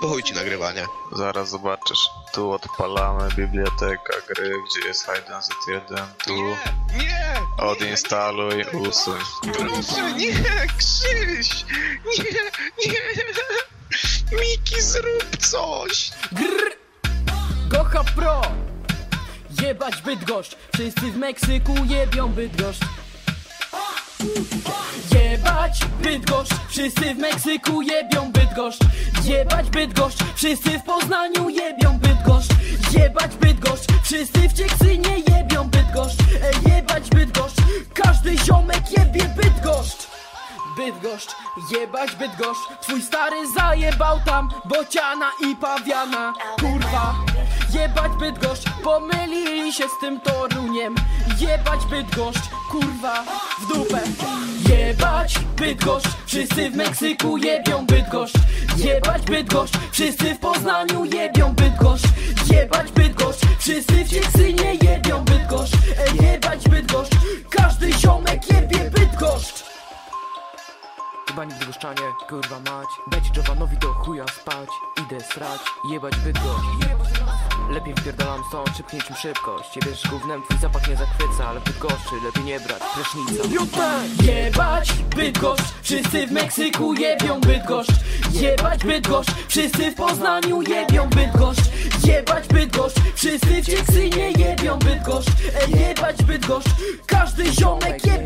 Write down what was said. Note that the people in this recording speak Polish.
Po chuj ci nagrywanie. Zaraz zobaczysz. Tu odpalamy biblioteka gry, gdzie jest hide and seek 1, tu Nie, nie! odinstaluj, usuń. Proszę, nie, Krzyś! Nie, nie! Miki, zrób coś! Grr! Gocha Pro! Jebać Bydgoszcz! Wszyscy w Meksyku jebią Bydgoszcz! Jebać Bydgoszcz! Wszyscy w Meksyku jebią Bydgoszcz! Jebać Bydgoszcz! Wszyscy w Poznaniu jebią Bydgoszcz! Jebać Bydgoszcz! Wszyscy w Cieksynie jebią Bydgoszcz! E, Jebać Bydgoszcz! Każdy ziomek jebie Bydgoszcz! Bydgoszcz, jebać Bydgoszcz Twój stary zajebał tam Bociana i Pawiana Kurwa Jebać Bydgoszcz Pomylili się z tym Toruniem Jebać Bydgoszcz Kurwa W dupę. Jebać Bydgoszcz Wszyscy w Meksyku jebią Bydgoszcz. Jebać Bydgoszcz Wszyscy w Poznaniu jebią Bydgoszcz. Jebać Bydgoszcz Wszyscy w Cieksynie jebią Bydgoszcz. Jebać Bydgoszcz Każdy ziomek jebie Bydgoszcz. Chyba nigdy goszczanie, kurwa mać. Dajcie Jovanowi do chuja spać Idę srać, jebać Bydgoszcz. Lepiej wpierdalam stąd, szybciej niczym szybkość. Ciebie z gównem, twój zapach nie zachwyca Ale Bydgoszczy lepiej nie brać. Prysznica. Jebać Bydgoszcz, wszyscy w Meksyku jebią Bydgoszcz. Jebać Bydgoszcz, wszyscy w Poznaniu jebią Bydgoszcz. Jebać Bydgoszcz, wszyscy w Cieksynie jebią Bydgoszcz. E, Jebać Bydgoszcz, każdy ziomek jebie